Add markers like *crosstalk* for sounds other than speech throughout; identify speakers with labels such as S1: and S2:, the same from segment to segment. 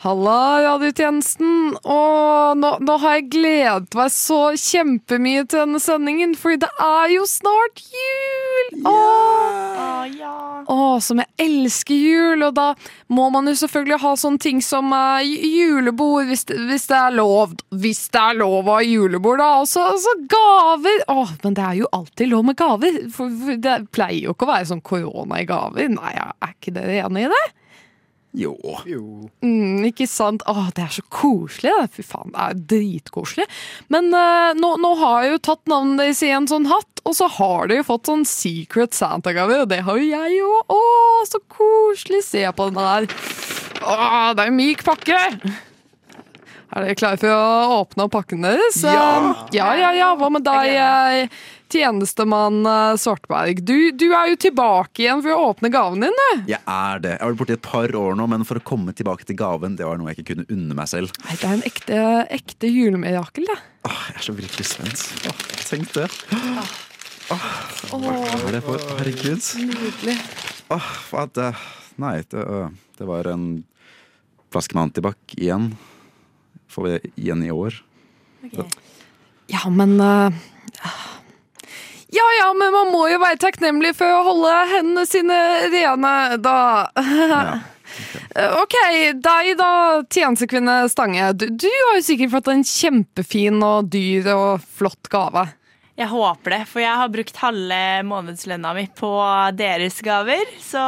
S1: Halla, radiotjenesten. Og nå, nå har jeg gledet meg så kjempemye til denne sendingen, fordi det er jo snart jul! Åh,
S2: ja.
S1: Åh, som jeg elsker jul, og da må man jo selvfølgelig ha sånne ting som uh, julebord, hvis det, hvis det er lov. Hvis det er lov å ha julebord, da. Og så så gaver. Åh, men det er jo alltid lov med gaver. For, for det pleier jo ikke å være sånn korona i gaver. Nei, er ikke dere enig i det?
S3: Jo.
S1: Mm, ikke sant? Åh, det er så koselig. det. Fy faen, det er dritkoselig. Men uh, nå, nå har jeg jo tatt navnet deres i en sånn hatt, og så har de jo fått sånn Secret Santa-gave, og det har jo jeg jo. Å, så koselig. Se på den der. Åh, det er en myk pakke. Er dere klare for å åpne opp pakken deres?
S3: Ja.
S1: ja, ja. ja. Hva med deg, tjenestemann eh, Svartberg? Du, du er jo tilbake igjen for å åpne gaven din, du.
S3: Jeg er det. Jeg har vært borte i et par år nå, men for å komme tilbake til gaven, det var noe jeg ikke kunne unne meg selv.
S1: Nei, det er en ekte, ekte julemirakel, det.
S3: Åh, jeg er så virkelig spent. Åh, tenk det. Åh, hva er det for Herregud.
S1: Nydelig.
S3: Åh, hva er det Nei, det, øh, det var en flaske med antibac igjen. Får vi igjen i år.
S1: Ja, men eh, Ja ja, men man må jo være takknemlig for å holde hendene sine rene, da. *laughs* OK, deg da, tjenestekvinne Stange. Du, du har jo sikkert fått en kjempefin og dyr og flott gave.
S2: Jeg håper det, for jeg har brukt halve månedslønna mi på deres gaver. Så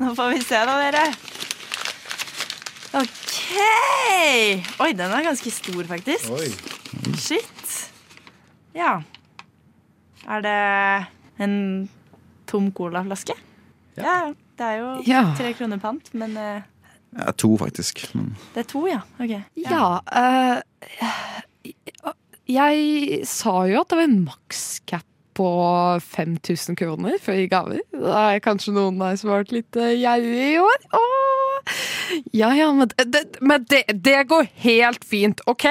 S2: nå får vi se, da, dere. OK! Oi, den er ganske stor, faktisk.
S4: Oi.
S2: Shit. Ja. Er det en tom colaflaske? Ja. Det er jo
S1: Ja.
S2: tre kroner pant, men uh,
S3: Ja, to, faktisk. Men
S2: det er to, ja. Ok.
S1: Ja, eh, Jeg sa jo at det var en makscap på 5000 kroner for i gaver. Det er kanskje noen der som har vært litt eh, gjerrig i år. Åh. Ja ja, men, det, men det, det går helt fint, OK?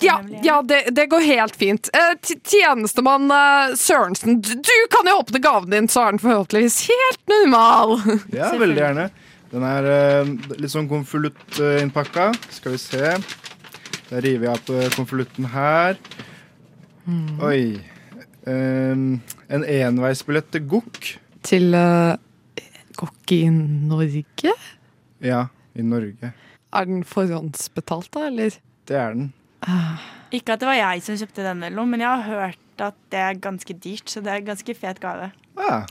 S2: Ja, ja,
S1: det, det går helt fint. Eh, tjenestemann eh, Sørensen, du, kan jo åpne gaven din, så er den forhåpentligvis helt normal. *laughs*
S4: Ja, veldig gjerne. Den er litt sånn konvoluttinnpakka. Skal vi se. Da river jeg opp konvolutten her. Oi. Ehm, en enveisbillett til Gokk.
S1: Til uh, Gokk i Norge?
S4: Ja, i Norge.
S1: Er den forhåndsbetalt, da, eller?
S4: Det er den.
S2: Ikke at det var jeg som kjøpte den, eller noe, men jeg har hørt at det er ganske dyrt, så det er en ganske fet gave.
S4: Ah,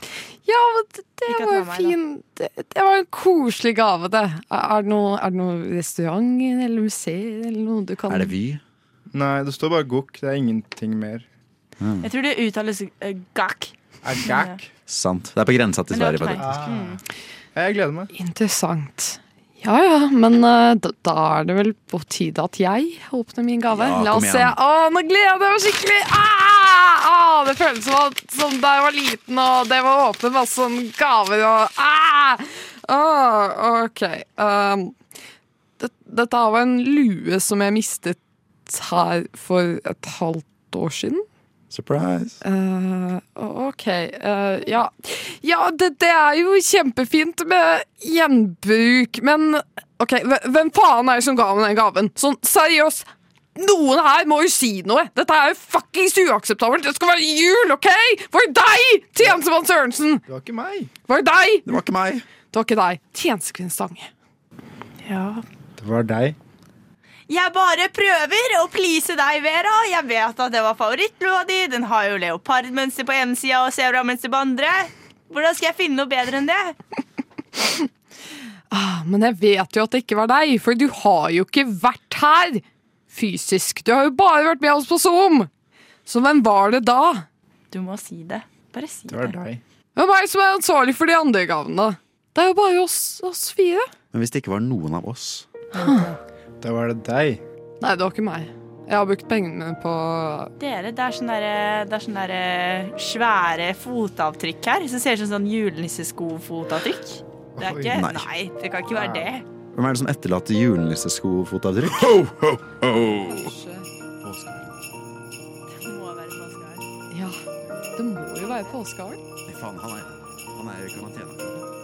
S1: Ja, men det, det
S2: Ikke
S1: var jo
S2: fint
S1: fin det, det var en koselig gave, det. Er er det noe, er det noe restaurant eller museer eller noe du kan
S3: er det Vy?
S4: nei, det står bare Gokk. Det er ingenting mer.
S2: Jeg tror det uttales uh, gak.
S4: Gakk?
S3: Sant. Det er på grensa til Sverige. faktisk.
S2: Mm.
S4: Jeg gleder meg.
S1: Interessant. Ja ja, men uh, da, da er det vel på tide at jeg åpner min gave.
S3: Ja,
S1: La oss se. Å, nå gleder jeg meg skikkelig! Ah! Ah, det føles som, at, som da jeg var liten og det var å åpne masse sånn gaver og ah! Ah, OK. Um, det, dette var en lue som jeg mistet her for et halvt år siden.
S3: Surprise.
S1: Uh, OK. Uh, ja, ja det, det er jo kjempefint med gjenbruk, men OK, hvem faen er det som ga meg den gaven? Sånn seriøst. Noen her må jo si noe! Dette er jo fuckings uakseptabelt! Det skal være jul, OK? Var det deg, tjenestemann Sørensen?
S4: Det var ikke meg.
S1: Var det deg?
S3: Det var ikke meg.
S1: Det var ikke deg. Tjenestekvinne Stange.
S2: Ja.
S4: Det var deg.
S2: Jeg bare prøver å please deg, Vera. Jeg vet at det var favorittlua di. Den har jo leopardmønster på ene sida og sebramønster på andre. Hvordan skal jeg finne noe bedre enn det? *laughs*
S1: Ah, Men jeg vet jo at det ikke var deg, for du har jo ikke vært her fysisk. Du har jo bare vært med oss på Zoom! Så hvem var det da?
S2: Du må si det. Bare si
S4: Det var
S2: det.
S4: deg.
S1: Det er meg som er ansvarlig for de andre gavene? Det er jo bare oss, oss fire.
S3: Men hvis det ikke var noen av oss
S4: Da var det deg.
S1: Nei, det var ikke meg. Jeg har brukt pengene mine på
S2: Dere, det er sånne, der, det er sånne der svære fotavtrykk her som ser ut som sånn julenisseskofotavtrykk. Det er
S4: Oi.
S2: ikke
S3: Nei.
S2: Nei, det kan ikke være det.
S3: Hvem er det som etterlater julenisseskofotavtrykk?
S2: Det må være påskeharen.
S1: Ja, det må jo være påskeharen.
S3: Nei, faen, han er, han er i karantene.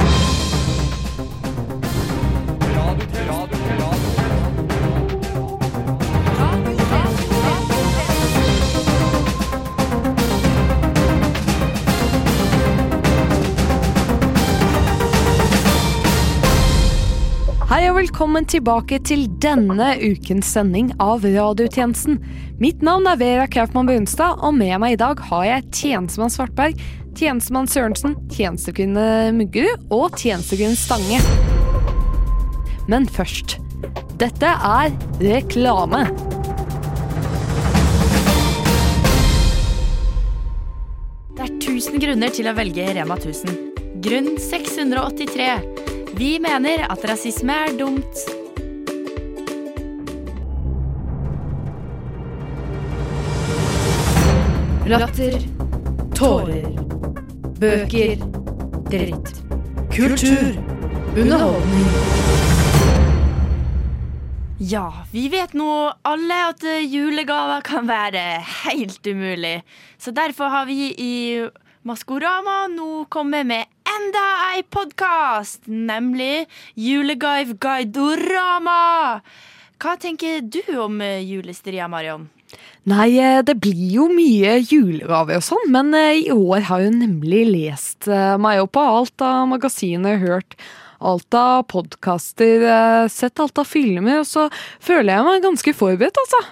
S1: Hei og velkommen tilbake til denne ukens sending av Radiotjenesten. Mitt navn er Vera Kaufmann Brunstad, og med meg i dag har jeg tjenestemann Svartberg, tjenestemann Sørensen, tjenestekvinne Muggerud og tjenestekvinne Stange. Men først. Dette er reklame.
S5: Det er 1000 grunner til å velge Rema 1000. Grunn 683. Vi mener at rasisme er dumt. Latter. Tårer. Bøker. Dritt. Kultur. Underholdning.
S2: Ja, vi vet nå alle at julegaver kan være helt umulig. Så derfor har vi i Maskorama nå kommet med enda ei podkast, nemlig Julegave Guidorama. Hva tenker du om eh, julestria, Marion?
S1: Nei, eh, det blir jo mye julegaver og sånn, men eh, i år har jeg nemlig lest meg opp på alt av magasiner, hørt alt av podkaster, sett alt av filmer, og så føler jeg meg ganske forberedt, altså.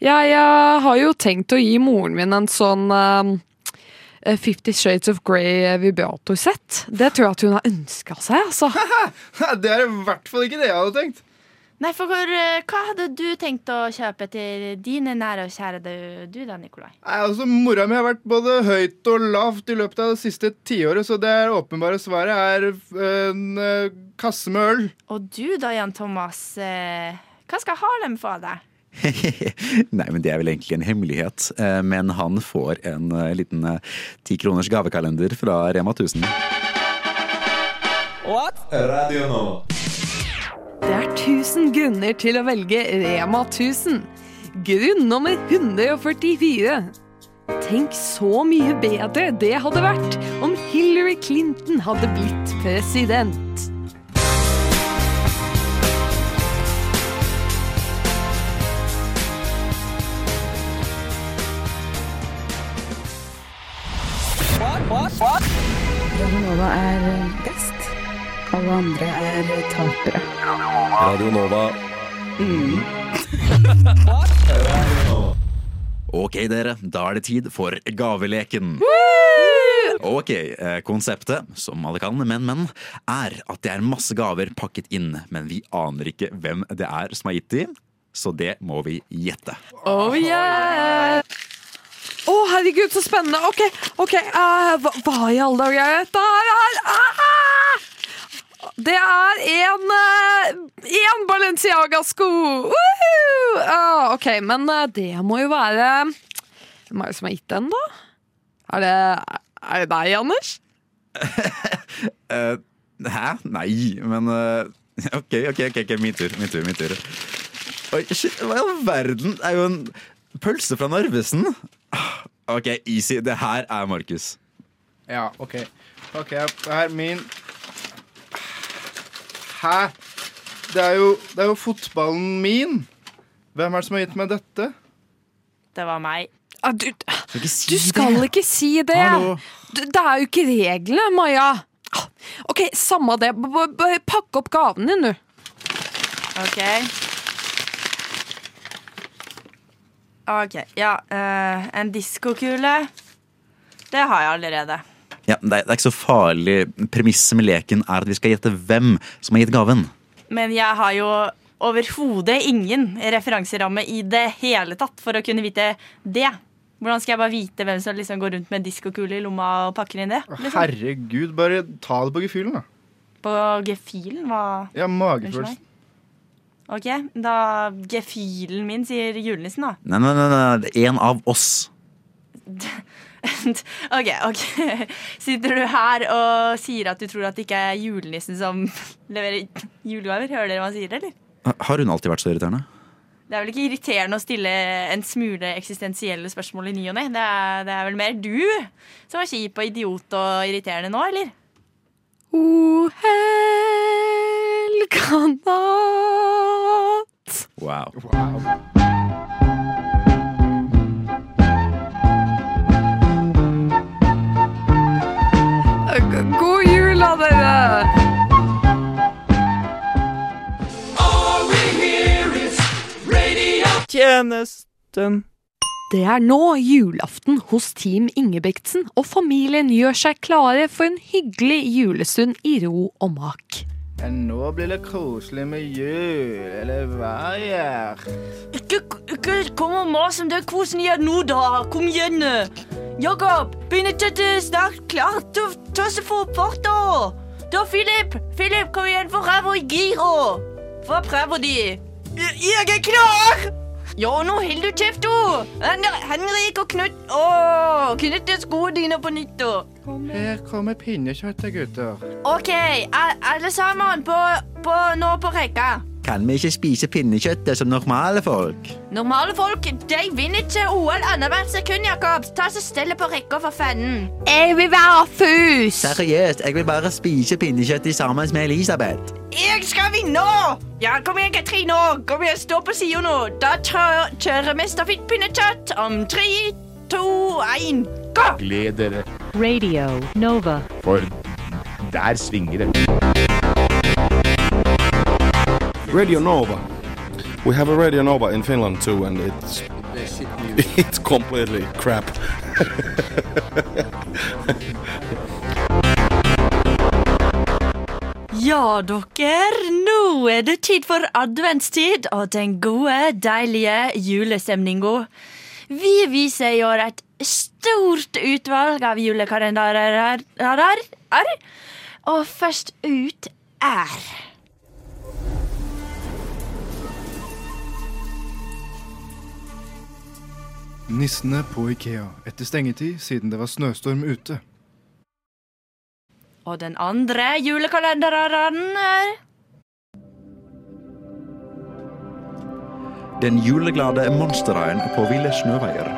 S1: Jeg har jo tenkt å gi moren min en sånn Fifty Shades of Grey vibratorsett. Det tror jeg at hun har ønska seg, altså. *laughs*
S4: Det er i hvert fall ikke det jeg hadde tenkt.
S2: Nei, for eh, Hva hadde du tenkt å kjøpe til dine nære og kjære du, da, Nikolai?
S4: Nei, altså, Mora mi har vært både høyt og lavt i løpet av det siste tiåret, så det åpenbare svaret er eh, en eh, kasse med øl.
S2: Og du da, Jan Thomas? eh, hva skal Harlem få av deg? *laughs*
S3: Nei, men det er vel egentlig en hemmelighet. Eh, Men han får en eh, liten tikroners gavekalender fra Rema 1000. What?
S6: Radio nå.
S1: Det er 1000 grunner til å velge Rema 1000. Grunn nummer 144. Tenk så mye bedre det hadde vært om Hillary Clinton hadde blitt president.
S7: Radionova er best. Alle andre er tapere.
S6: Radio Nova. *laughs*
S3: Ok, dere, da er det tid for gaveleken. Ok, eh, konseptet, som alle kan, men, men, er at det er masse gaver pakket inn, men vi aner ikke hvem det er som har gitt de, så det må vi gjette.
S1: Oh yeah! Å, herregud, så spennende. Ok, ok. uh, hva, hva i alle dager er dette her? Ah! Det er en én uh, Balenciaga-sko! Ah, ok, men eh, det må jo være Hvem er det som har gitt den, da? Er det, er det deg, Anders? *laughs*
S3: Eh, hæ? Nei, men eh, ok, ok, ok, ok, min tur, min tur, min tur. Oi, shit, hva i all verden? Det er jo en pølse fra Narvesen. Ah, Ok, easy. Det her er Markus.
S4: Ja, OK. Ok, Det Her, min Hæ? Det er, jo, det er jo fotballen min. Hvem er det som har gitt meg dette?
S2: Det var meg.
S1: Ah, du,
S3: Skal ikke si
S1: du skal
S3: det.
S1: ikke si det!
S4: Hallo.
S1: Du, det er jo ikke reglene, Maja. Ah, Ok, samme det. B -b -b Pakk opp gaven din, du.
S2: OK. OK. Ja, uh, en diskokule. Det har jeg allerede.
S3: Ja, det, er, det er ikke så farlig. Premisset med leken er at vi skal gjette hvem som har gitt gaven.
S2: Men jeg har jo overhodet ingen referanseramme i det hele tatt for å kunne vite det. Hvordan skal jeg bare vite hvem som liksom går rundt med diskokule i lomma og pakker inn det? Liksom?
S4: Herregud, bare ta det på gefühlen, da.
S2: På gefühlen? Hva
S4: Ja, magefølelsen.
S2: OK, da gefühlen min, sier julenissen, da.
S3: Nei, nei, nei, nei. en av oss. *laughs*
S2: OK, ok. *laughs* Sitter du her og sier at du tror at det ikke er julenissen som *laughs* leverer julegaver? Hører dere hva han sier, eller?
S3: Har hun alltid vært så irriterende?
S2: Det er vel ikke irriterende å stille en smule eksistensielle spørsmål i ny og ne. Det, det er vel mer du som er kjip og idiot og irriterende nå, eller?
S1: Natt.
S3: Wow.
S1: God jul, da, dere!
S8: Tjenesten.
S1: Det er nå julaften hos Team Ingebrigtsen, og familien gjør seg klare for en hyggelig julestund i ro og mak.
S4: Ja, nå blir det koselig med jul, eller hva Gjert?
S2: Ikke, ikke kom og mas om det kosen gjør nå, da. Kom igjen. Jakob, begynner ikke det snart klart til å seg for fart, da. Da, Philip. Philip, kom igjen, få ræva i gira. Få prøva de. Jeg er klar! Ja, nå holder du kjeft, du. Henrik og Knut. Å, knytt skoene dine på nytt, da.
S4: Her kommer pinnekjøttet, gutter.
S2: OK, alle sammen på, på, nå på rekka.
S3: Kan vi ikke spise pinnekjøttet som normale folk?
S2: Normale folk de vinner ikke OL annethvert sekund, Jakob. Ta så stille på rekka for fanden.
S1: Jeg vil være fus!
S3: Seriøst, jeg vil bare spise pinnekjøttet sammen med Elisabeth.
S2: Jeg skal vinne! Ja, kom igjen, Katrine. Kom igjen, Stå på sida nå. Da kjø- kjører vi stafettpinnekjøtt om tre, to, én, gå!
S8: Gled dere,
S9: Radio Nova.
S8: for der svinger det.
S6: Radio Nova. We have a Radio Nova in Finland too, and it's *laughs* it's completely crap. *laughs*
S2: Ja, dere. Nå er det tid for adventstid og den gode, deilige julestemninga. Vi viser i år et stort utvalg av julekalenderer. Og først ut er
S4: Nissene på Ikea etter stengetid siden det var snøstorm ute.
S2: Og den andre julekalenderen er
S3: Den juleglade monsterreien på ville snøveier.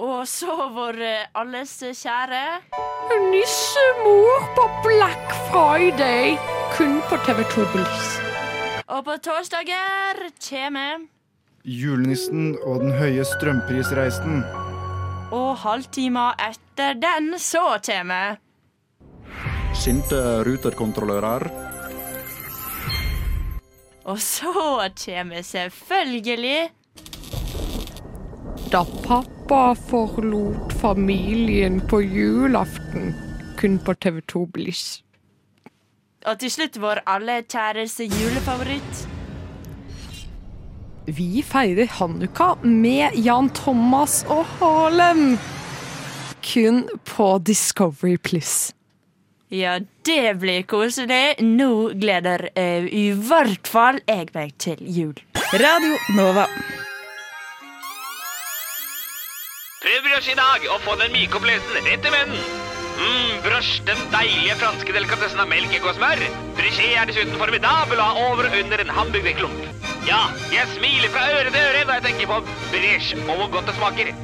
S2: Og så vår eh, alles kjære
S1: Nissemor på Black Friday. Kun på TV2 Bliss.
S2: Og på torsdager kommer
S4: Julenissen og den høye strømprisreisen.
S2: Og halvtimer etter den så kommer
S3: Sinte ruterkontrollører.
S2: Og så kommer selvfølgelig
S1: Da pappa forlot familien på julaften. Kun på TV2 Bliss.
S2: Og til slutt vår alle kjæres julefavoritt.
S1: Vi feirer Hanukka med Jan Thomas og Harlem. Kun på Discovery Pluss.
S2: Ja, det blir koselig. Nå gleder eh, i hvert fall jeg meg til jul.
S7: Radio Nova.
S10: Prøv brødskive i dag og få den myke opplevelsen rett i munnen. Mm, brioche, den deilige franske delikatessen av melk, egg og smør. Brioche er dessuten formidabel og har over og under en hamburgerklump. Ja, jeg smiler fra øre til øre da jeg tenker på brioche og hvor godt det smaker.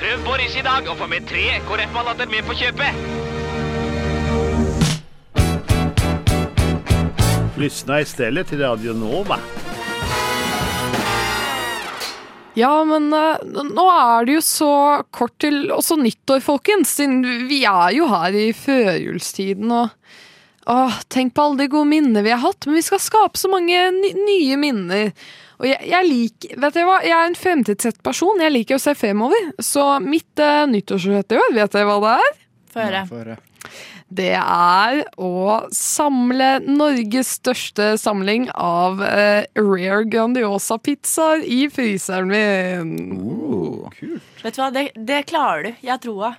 S10: Prøv Boris i dag og få med tre KrF-mandater med på kjøpet.
S11: Lyssna istället till Radio Nova.
S1: Ja, men eh, nå er det jo så kort til også nyttår, folkens. Siden vi er jo her i førjulstiden og Åh, tenk på alle de gode minnene vi har hatt, men vi skal skape så mange nye minner. Og jeg, jeg liker Vet dere hva, jeg er en fremtidssett person. Jeg liker å se fremover. Så mitt uh, nyttårsrett i år, vet dere hva det er?
S2: Få høre.
S1: Det er å samle Norges største samling av eh, Rare Grandiosa-pizzaer i fryseren min.
S3: Oh.
S2: Vet du hva, det, det klarer du. Jeg har troa.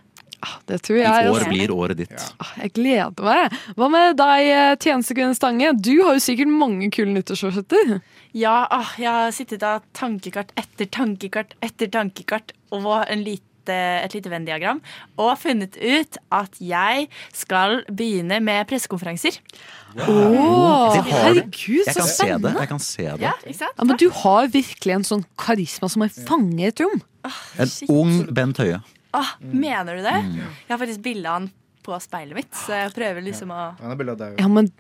S1: Det tror
S3: I
S1: jeg.
S3: år
S1: altså.
S3: blir året ditt.
S1: Ah, Jeg gleder meg. Hva med deg, eh, tjenestekvinne Stange? Du har jo sikkert mange kule nyttårsforsetter.
S2: Ja, ah, jeg har sittet av tankekart etter tankekart etter tankekart og en lit, eh, et lite Venn-diagram og funnet ut at jeg skal begynne med pressekonferanser.
S3: Wow. Oh,
S1: herregud, så
S3: kan se det.
S1: spennende.
S3: Jeg kan se det.
S2: Ja.
S1: Ja, men du har virkelig en sånn karisma som er fanget i et rom.
S3: En ung Bent Høie.
S2: Ah, mener du det?
S3: Mm.
S2: Jeg har faktisk bilde av han på speilet mitt, så jeg prøver liksom å
S1: Ja, men,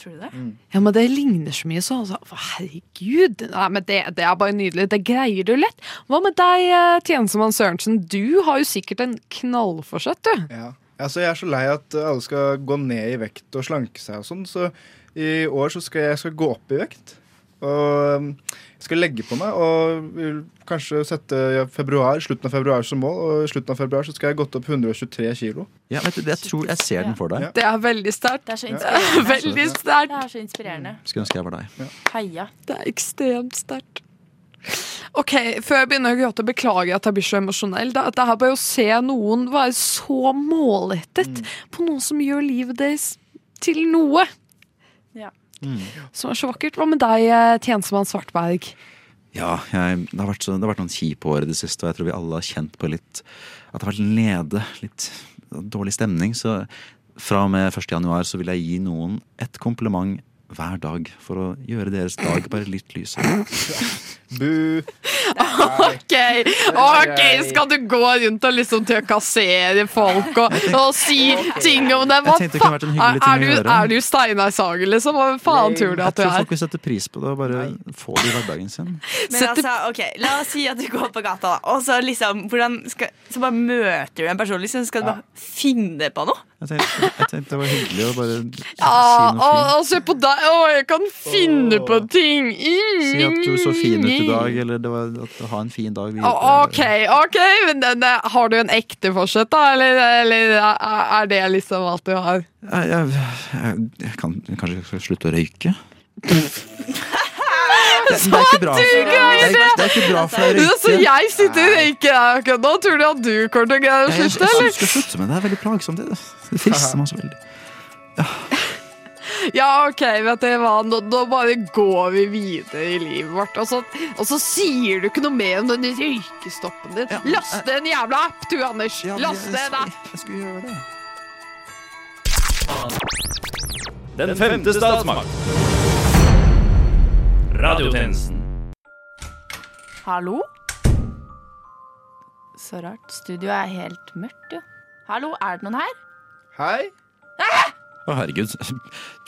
S2: Tror du det?
S1: ja, men det ligner så mye så. Altså. Herregud. Nei, men det, det er bare nydelig. Det greier du lett. Hva med deg, eh, tjenestemann Sørensen? Du har jo sikkert en knallforsett, du.
S4: Ja. Altså, jeg er så lei at alle skal gå ned i vekt og slanke seg og sånn, så i år så skal jeg skal gå opp i vekt. Og um, jeg skal legge på meg og vil kanskje sette februar, slutten av februar som mål. Og i slutten av februar så skal jeg gått opp 123 kilo.
S3: Ja, vet du, jeg tror jeg ser den for deg.
S1: Det er veldig sterkt.
S2: Det er så inspirerende.
S1: Veldig sterkt.
S2: Det er så inspirerende.
S3: Skulle ønske jeg var deg.
S2: Heia.
S1: Det er ekstremt sterkt. Ok, Før jeg begynner å gråte, beklager at jeg blir så emosjonell. Det, det er bare å se noen være så målrettet på noen som gjør livet deres til noe.
S2: Ja.
S1: Så, så vakkert. Hva med deg, eh, tjenestemann Svartberg?
S3: Ja, jeg, det, har vært så, det har vært noen kjipe år i det siste, og jeg tror vi alle har kjent på litt at det har vært nede, litt dårlig stemning. Så fra og med 1. januar så vil jeg gi noen et kompliment hver dag for å gjøre deres dag bare litt lysere.
S4: Bu!
S1: Ok, ok, skal du gå rundt og liksom trakassere folk og, og si ting om dem? Hva
S3: faen?
S1: er, du, er du Steinar Sagen, liksom? Hva faen tror du at du
S3: tror
S1: er?
S3: folk vil sette pris på det og bare få det i hverdagen sin. *laughs*
S2: Men altså, ok, La oss si at du går på gata, da. Og så liksom hvordan skal, Så bare møter du en person. Liksom, skal du bare finne på noe?
S3: Jeg tenkte, jeg tenkte det var hyggelig å bare *laughs*
S1: Ja,
S3: si noe fint.
S1: Å, se på deg! Å, jeg kan finne på ting!
S3: Si at du så fin ut i dag, eller det var at ha en fin dag videre.
S1: Ok, ok, men det, det, har du en ekte forsett, da? Eller, eller er er det liksom alt du har?
S3: Jeg, jeg, jeg, jeg kan kanskje jeg slutte å røyke? Det, det er ikke bra.
S1: Du
S3: Det er,
S1: det!
S3: det er ikke bra for deg å
S1: Så jeg sitter og røyker her akkurat nå. Tror du at du kommer til å greie å
S3: Jeg, jeg,
S1: jeg,
S3: jeg
S1: eller?
S3: skal slutte, men det er veldig plagsomt. Det, det *laughs* frister meg så veldig.
S1: Ja, *laughs* ok, vet du hva. Nå, nå bare går vi videre i livet vårt. Og så, og så sier du ikke noe mer om den røykestoppen din. Last ned en jævla app, du, Anders. Last ned en app.
S3: Jeg skulle gjøre det.
S8: Den femte statsmakt. Radiotjenesten.
S2: Hallo? Så rart. Studioet er helt mørkt, jo. Hallo, er det noen her?
S4: Hei.
S3: Å, herregud.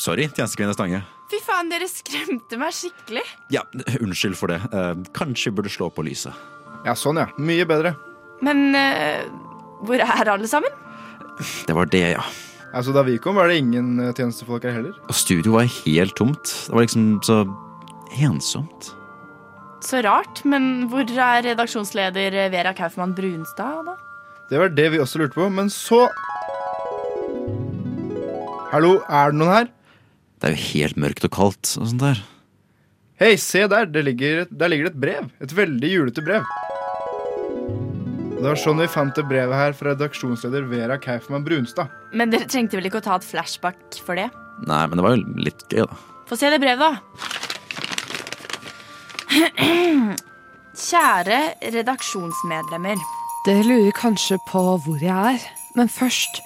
S3: Sorry, tjenestekvinne Stange.
S2: Fy faen, dere skremte meg skikkelig.
S3: Ja, unnskyld for det. Eh, kanskje burde slå på lyset.
S4: Ja, sånn, ja. Mye bedre.
S2: Men eh, hvor er alle sammen?
S3: Det var det, ja.
S4: Altså, Da vi kom, var det ingen eh, tjenestefolk her heller.
S3: Og studio var helt tomt. Det var liksom så ensomt.
S2: Så rart. Men hvor er redaksjonsleder Vera Kaufmann Brunstad, da?
S4: Det var det vi også lurte på. Men så Hallo, er det noen her?
S3: Det er jo helt mørkt og kaldt og sånt der.
S4: Hei, se der. Det ligger, der ligger det et brev. Et veldig julete brev. Det var sånn vi fant det brevet her fra redaksjonsleder Vera Kaufmann Brunstad.
S2: Men dere trengte vel ikke å ta et flashback for det?
S3: Nei, men det var jo litt gøy, da.
S2: Få se det brevet, da. Kjære redaksjonsmedlemmer.
S1: Dere lurer kanskje på hvor jeg er, men først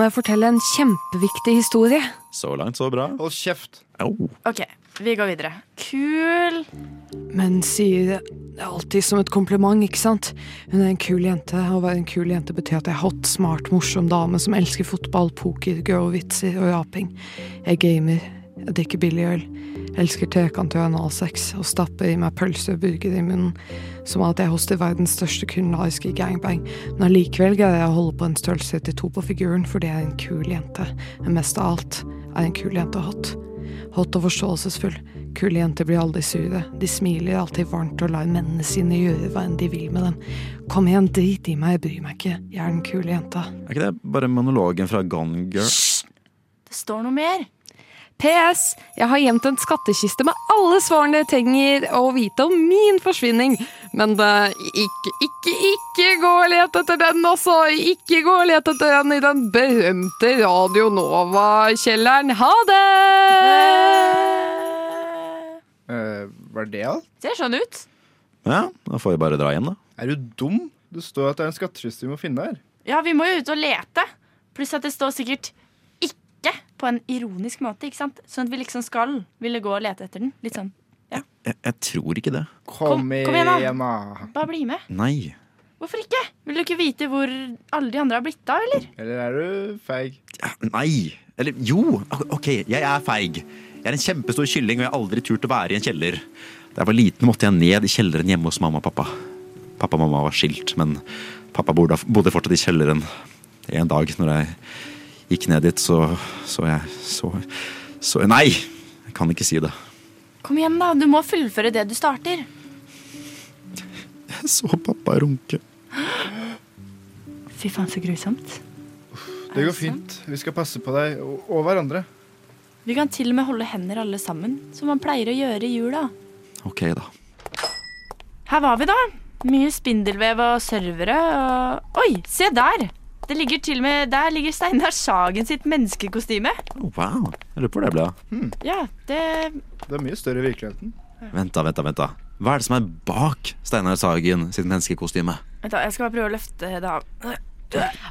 S1: må jeg fortelle en kjempeviktig historie.
S3: Så langt, så bra.
S4: Hold kjeft.
S3: Oh.
S2: Ok, vi går videre. Kul
S1: Men sier det er alltid som et kompliment, ikke sant? Hun er en kul jente, å være en kul jente betyr at jeg er hot, smart, morsom dame som elsker fotball, poker, girl-vitser og raping. Jeg gamer, jeg drikker billig øl, elsker trekant og analsex og stapper i meg pølse og burger i munnen, som at jeg hoster verdens største kulinariske gangbang, men allikevel greier jeg å holde på en størrelse 32 på figuren fordi jeg er en kul jente, men mest av alt er en kul jente hot. Hot og forståelsesfull. Kule jenter blir aldri sure. De smiler alltid varmt og lar mennene sine gjøre hva enn de vil med dem. Kom igjen, drit i meg, jeg bryr meg ikke. Jeg er den kule jenta.
S3: Er ikke det bare monologen fra Gone Girl?
S2: Det står noe mer.
S1: PS. Jeg har gjemt en skattkiste med alle svarene dere trenger å vite om min forsvinning. Men uh, ikke, ikke, ikke gå og let etter den, også! Ikke gå og let etter den i den berømte Radio Nova-kjelleren. Ha det!
S4: Uh, var det alt?
S2: Ser sånn ut.
S3: Ja, da får vi bare dra hjem, da.
S4: Er du dum? Det står at det er en skattkiste vi må finne her.
S2: Ja, vi må jo ut og lete. Pluss at det står sikkert ikke på en ironisk måte, ikke sant? Sånn at vi liksom skal ville gå og lete etter den. Litt sånn.
S3: Jeg, jeg tror ikke det.
S4: Kom,
S2: kom igjen, da.
S4: igjen, da.
S2: Bare bli med.
S3: Nei.
S2: Hvorfor ikke? Vil du ikke vite hvor alle de andre har blitt av, eller?
S4: Eller er du feig?
S3: Ja, nei. Eller jo, OK, jeg er feig. Jeg er en kjempestor kylling, og jeg har aldri turt å være i en kjeller. Da jeg var liten, måtte jeg ned i kjelleren hjemme hos mamma og pappa. Pappa og mamma var skilt, men pappa bodde bodde fortsatt i kjelleren. En dag når jeg gikk ned dit, så så jeg så, så Nei! Jeg kan ikke si det.
S2: Kom igjen, da. Du må fullføre det du starter.
S3: Jeg så pappa runke.
S2: Fy faen, så grusomt.
S4: Det går fint. Vi skal passe på deg og, og hverandre.
S2: Vi kan til og med holde hender alle sammen, som man pleier å gjøre i jula.
S3: OK, da.
S2: Her var vi, da. Mye spindelvev og servere og Oi, se der! Det ligger til og med, Der ligger Steinar Sagen sitt menneskekostyme.
S3: Oh, wow. Jeg lurer på hvor det ble av.
S2: Ja, det
S4: Det er mye større i virkeligheten.
S3: Vent, da, vent, da. vent da Hva er det som er bak Steinar Sagen sitt menneskekostyme?
S2: Vent, da. Jeg skal bare prøve å løfte det av.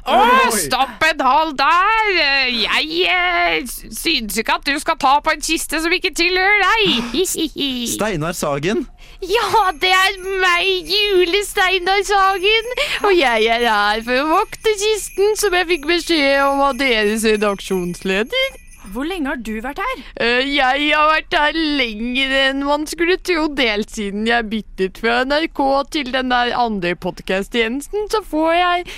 S1: Å, stopp en hal der! Jeg eh, synes ikke at du skal ta på en kiste som ikke tilhører deg. *laughs*
S3: Steinar Sagen?
S1: Ja, det er meg, Jule-Steinar Sagen. Og jeg er her for å vokte kisten som jeg fikk beskjed om av deres redaksjonsleder.
S2: Hvor lenge har du vært her?
S1: Eh, Jeg har vært her lenger enn man skulle tro, delt siden jeg byttet fra NRK til den der andre podkast-tjenesten. Så får jeg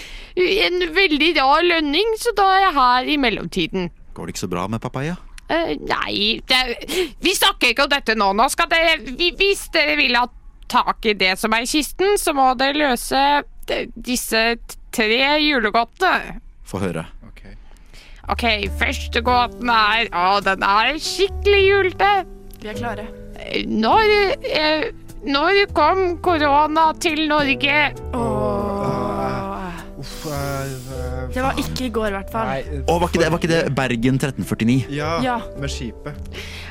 S1: en veldig rar lønning, så da er jeg her i mellomtiden.
S3: Går det ikke så bra med papaya?
S1: Eh, nei, det, vi snakker ikke om dette nå. Nå skal dere vi- Hvis dere vil ha tak i det som er i kisten, så må dere løse de- disse tre julegodtene.
S3: Få høre.
S1: Ok, første gåten er Å, den er skikkelig julete.
S2: Vi er klare.
S1: Eh, Når, eh, når kom korona til Norge?
S4: Eh,
S2: Det var ikke i går, i hvert fall.
S4: Nei,
S3: Å, var, ikke det, var ikke det Bergen 1349?
S4: ja,
S2: Ja.
S4: med skipet.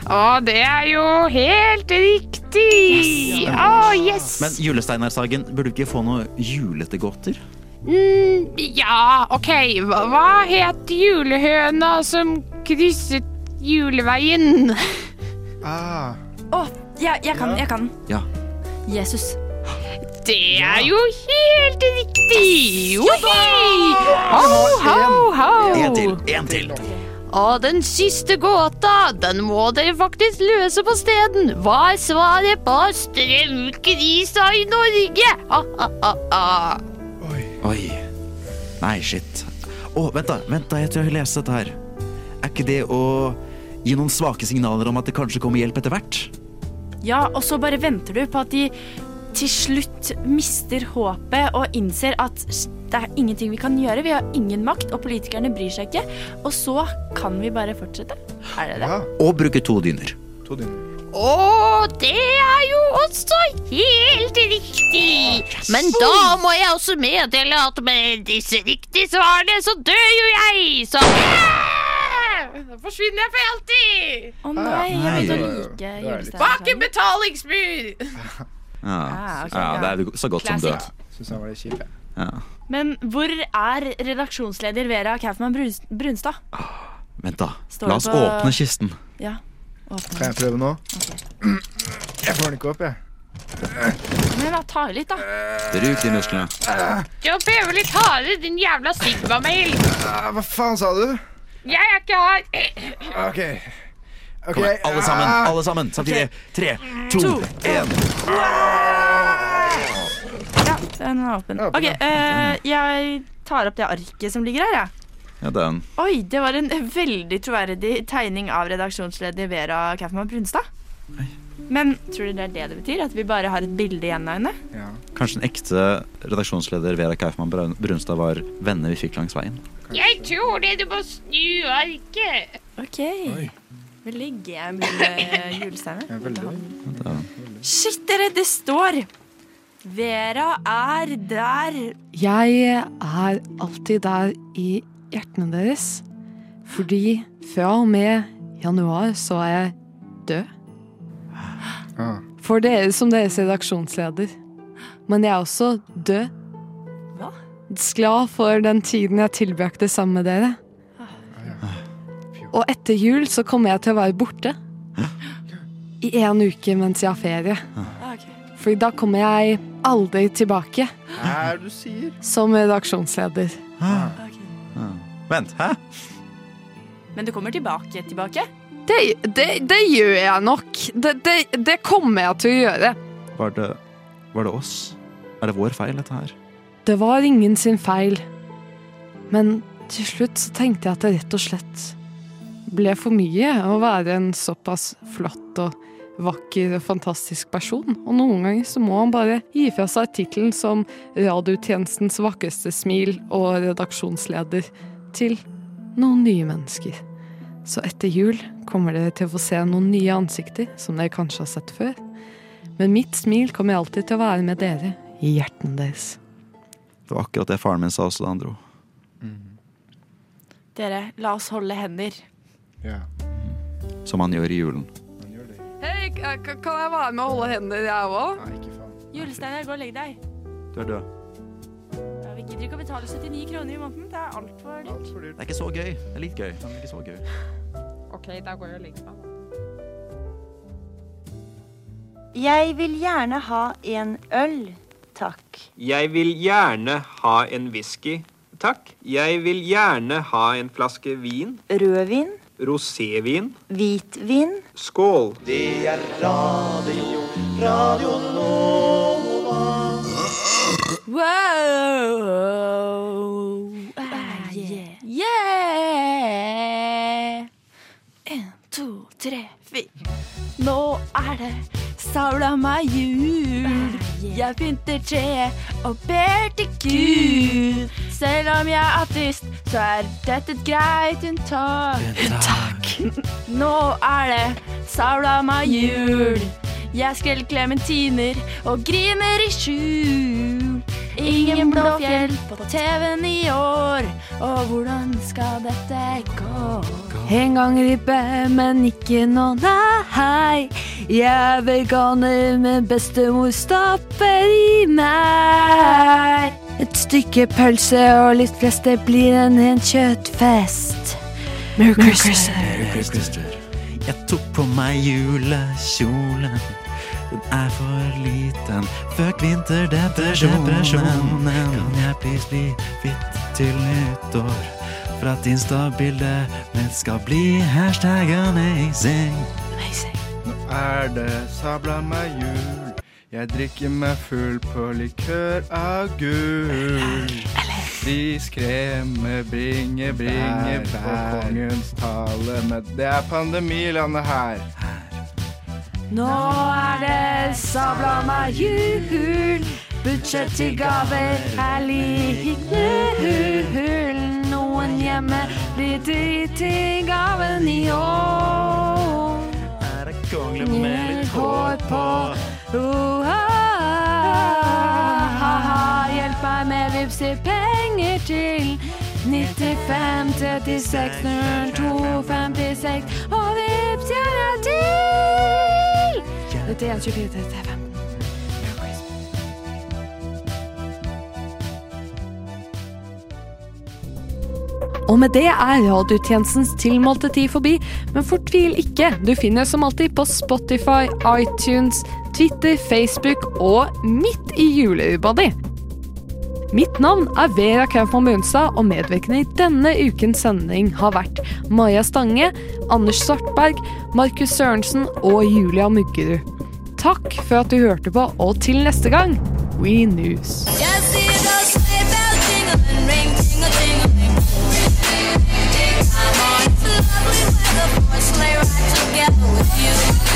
S1: Å, det er jo helt riktig! Å, yes!
S3: Men Julesteinar Sagen, burde du ikke få noe julete gåter?
S1: Mm, ja, ok. Hva, hva het julehøna som krysset juleveien?
S4: Ah,
S2: Å, jeg, jeg kan, jeg kan.
S3: Ja.
S2: Jesus.
S1: Det er jo helt riktig! Johi! Ho, ho, ho!
S3: En til, en til.
S1: Og den siste gåta, den må dere faktisk løse på steden. Hva er svaret på strømkrisa i Norge? Ha, ha, ha, ha.
S3: Oi. Nei, shit. Å, vent da, vent da, jeg tror jeg har lest dette her. Er ikke det å gi noen svake signaler om at det kanskje kommer hjelp etter hvert?
S2: Ja, og så bare venter du på at de til slutt mister håpet og innser at det er ingenting vi kan gjøre. Vi har ingen makt, og politikerne bryr seg ikke. Og så kan vi bare fortsette. Er det det?
S4: ja,
S3: Og bruke to dyner.
S4: to dyner.
S1: Å, det er jo også helt riktig. Men da må jeg også meddele at med disse riktige svarene, så dør jo jeg. Så Da forsvinner jeg for alltid.
S2: Å nei, jeg vil å
S3: Nei.
S2: like
S4: er
S2: julestjernen.
S1: Bak en betalingsmur. *laughs*
S3: Ja,
S2: Ah, ok,
S3: ja det er så godt som død.
S4: Syns han var litt kjip, jeg.
S3: Ja.
S2: Men hvor er redaksjonsleder Vera Kaufmann Brunstad? Brunstad?
S3: Vent, da.
S2: Står
S3: La oss
S2: på-
S3: åpne kisten.
S2: Ja. åpne.
S4: Kan jeg prøve nå? Jeg får den ikke opp, jeg.
S2: Men da, ta i litt, da.
S3: Bruk de musklene.
S1: Du prøver prøve litt hardere, din jævla sigma-mail.
S4: Ah, hva faen sa du?
S1: Jeg er ikke her.
S4: OK. Ok,
S3: Kom igjen, alle sammen.
S4: ah,
S3: Alle sammen. Samtidig. Tre, to,
S2: To.
S3: én.
S2: Ja, den er åpen. Ok, eh, Jeg tar opp det arket som ligger her, jeg.
S3: Ja, den.
S2: Oi, det var en veldig troverdig tegning av redaksjonsleder Vera Kaufmann Brunstad. Men tror du det er det det betyr? At vi bare har et bilde igjen av henne?
S4: Ja.
S3: Kanskje den ekte redaksjonsleder Vera Kaufmann Brunstad var venner vi fikk langs veien.
S1: Jeg tror det du må snu arket.
S2: Ok.
S4: Oi.
S2: Veldig gamle julesteiner.
S4: Ja.
S2: Shit, dere, det står Vera er der.
S1: Jeg er alltid der i hjertene deres. Fordi fra og med januar så er jeg død.
S4: Ah.
S1: For dere som deres redaksjonsleder. Men jeg er også død Hva? glad for den tiden jeg tilbrakte sammen med dere. Og etter jul så kommer jeg til å være borte. I en uke mens jeg har ferie. For da kommer jeg aldri tilbake
S4: Hva er det du sier?
S1: som redaksjonsleder.
S3: Vent, hæ?
S2: Men du kommer tilbake tilbake?
S1: Det, det, det gjør jeg nok. Det, det, det kommer jeg til å gjøre.
S3: Var det, var det oss? Er det vår feil, dette her?
S1: Det var ingen sin feil. Men til slutt så tenkte jeg at det rett og slett ble for mye å være en såpass flott og vakker og fantastisk person. Og noen ganger så må han bare gi fra seg tittelen som radiotjenestens vakreste smil og redaksjonsleder til noen nye mennesker. Så etter jul kommer dere til å få se noen nye ansikter som dere kanskje har sett før. Men mitt smil kommer alltid til å være med dere i hjertene deres.
S3: Det var akkurat det faren min sa også da han dro.
S2: Dere, la oss holde hender.
S4: Ja.
S3: Som han gjør i julen.
S1: Hei, kan jeg være med og holde hendene, jeg òg?
S4: Nei, ikke faen.
S2: Julesteinar, gå og legg deg.
S3: Du er død.
S2: Ja, vi gidder ikke å betale 79 kroner i måneden. Det er altfor dyrt.
S4: Alt dyrt.
S3: Det er ikke så gøy. Det er litt gøy, men ikke så gøy.
S1: OK, da går jeg og legger meg.
S12: Jeg vil gjerne ha en øl, takk.
S13: Jeg vil gjerne ha en whisky, takk. Jeg vil gjerne ha en flaske vin.
S12: Rødvin,
S13: Rosévin.
S12: hvitvin.
S13: Skål.
S14: Det er radio, radio Nova.
S2: Wow! Ah, yeah. yeah! En, to, tre, fire. Nå er det saula meg jul. Jeg pynter treet og ber til Gud. Selv om jeg er ateist, så er dette et greit unntak. Unntak. *laughs* Nå er det saula meg jul. Jeg skreller klementiner og griner i skjul. Ingen blå fjell på TV-en i år. Og hvordan skal dette gå?
S1: En gang ribbe, men ikke nå, nei. Jeg er veganer, men bestemor stopper i meg. Et stykke pølse og litt flesk, det blir en ren kjøttfest. Merry Christmas.
S3: Jeg tok på meg julekjolen. Den er for liten. Fuck vinterdepresjonen. Kan jeg please bli hvitt til nyttår? For at Insta-bildet mitt skal bli hashtag amazing.
S4: Nå er det sabla meg jul. Jeg drikker meg full på likør av gull. Riskreme, bringe, bringe på kongens tale. Men det er pandemilandet her.
S1: Nå er det sabla meg jul. Budsjett til gaver er lik null. Noen hjemme. Blir drit i gaven i år.
S3: Er det kongle med litt
S1: hår på. Uh, Hjelp meg med vipser penger til 95 36 02 56 Og vips gjerne til 91 24 35 med det er radiotjenestens tilmålte tid forbi, men fortvil ikke. Du finner som alltid på Spotify, iTunes, Twitter, Facebook og midt i juleribba di. Mitt navn er Vera Kaufmann Munstad, og medvirkende i denne ukens sending har vært Maja Stange, Anders Svartberg, Markus Sørensen og Julia Muggerud. Takk for at du hørte på, og til neste gang, We News.
S15: Jeg together with you.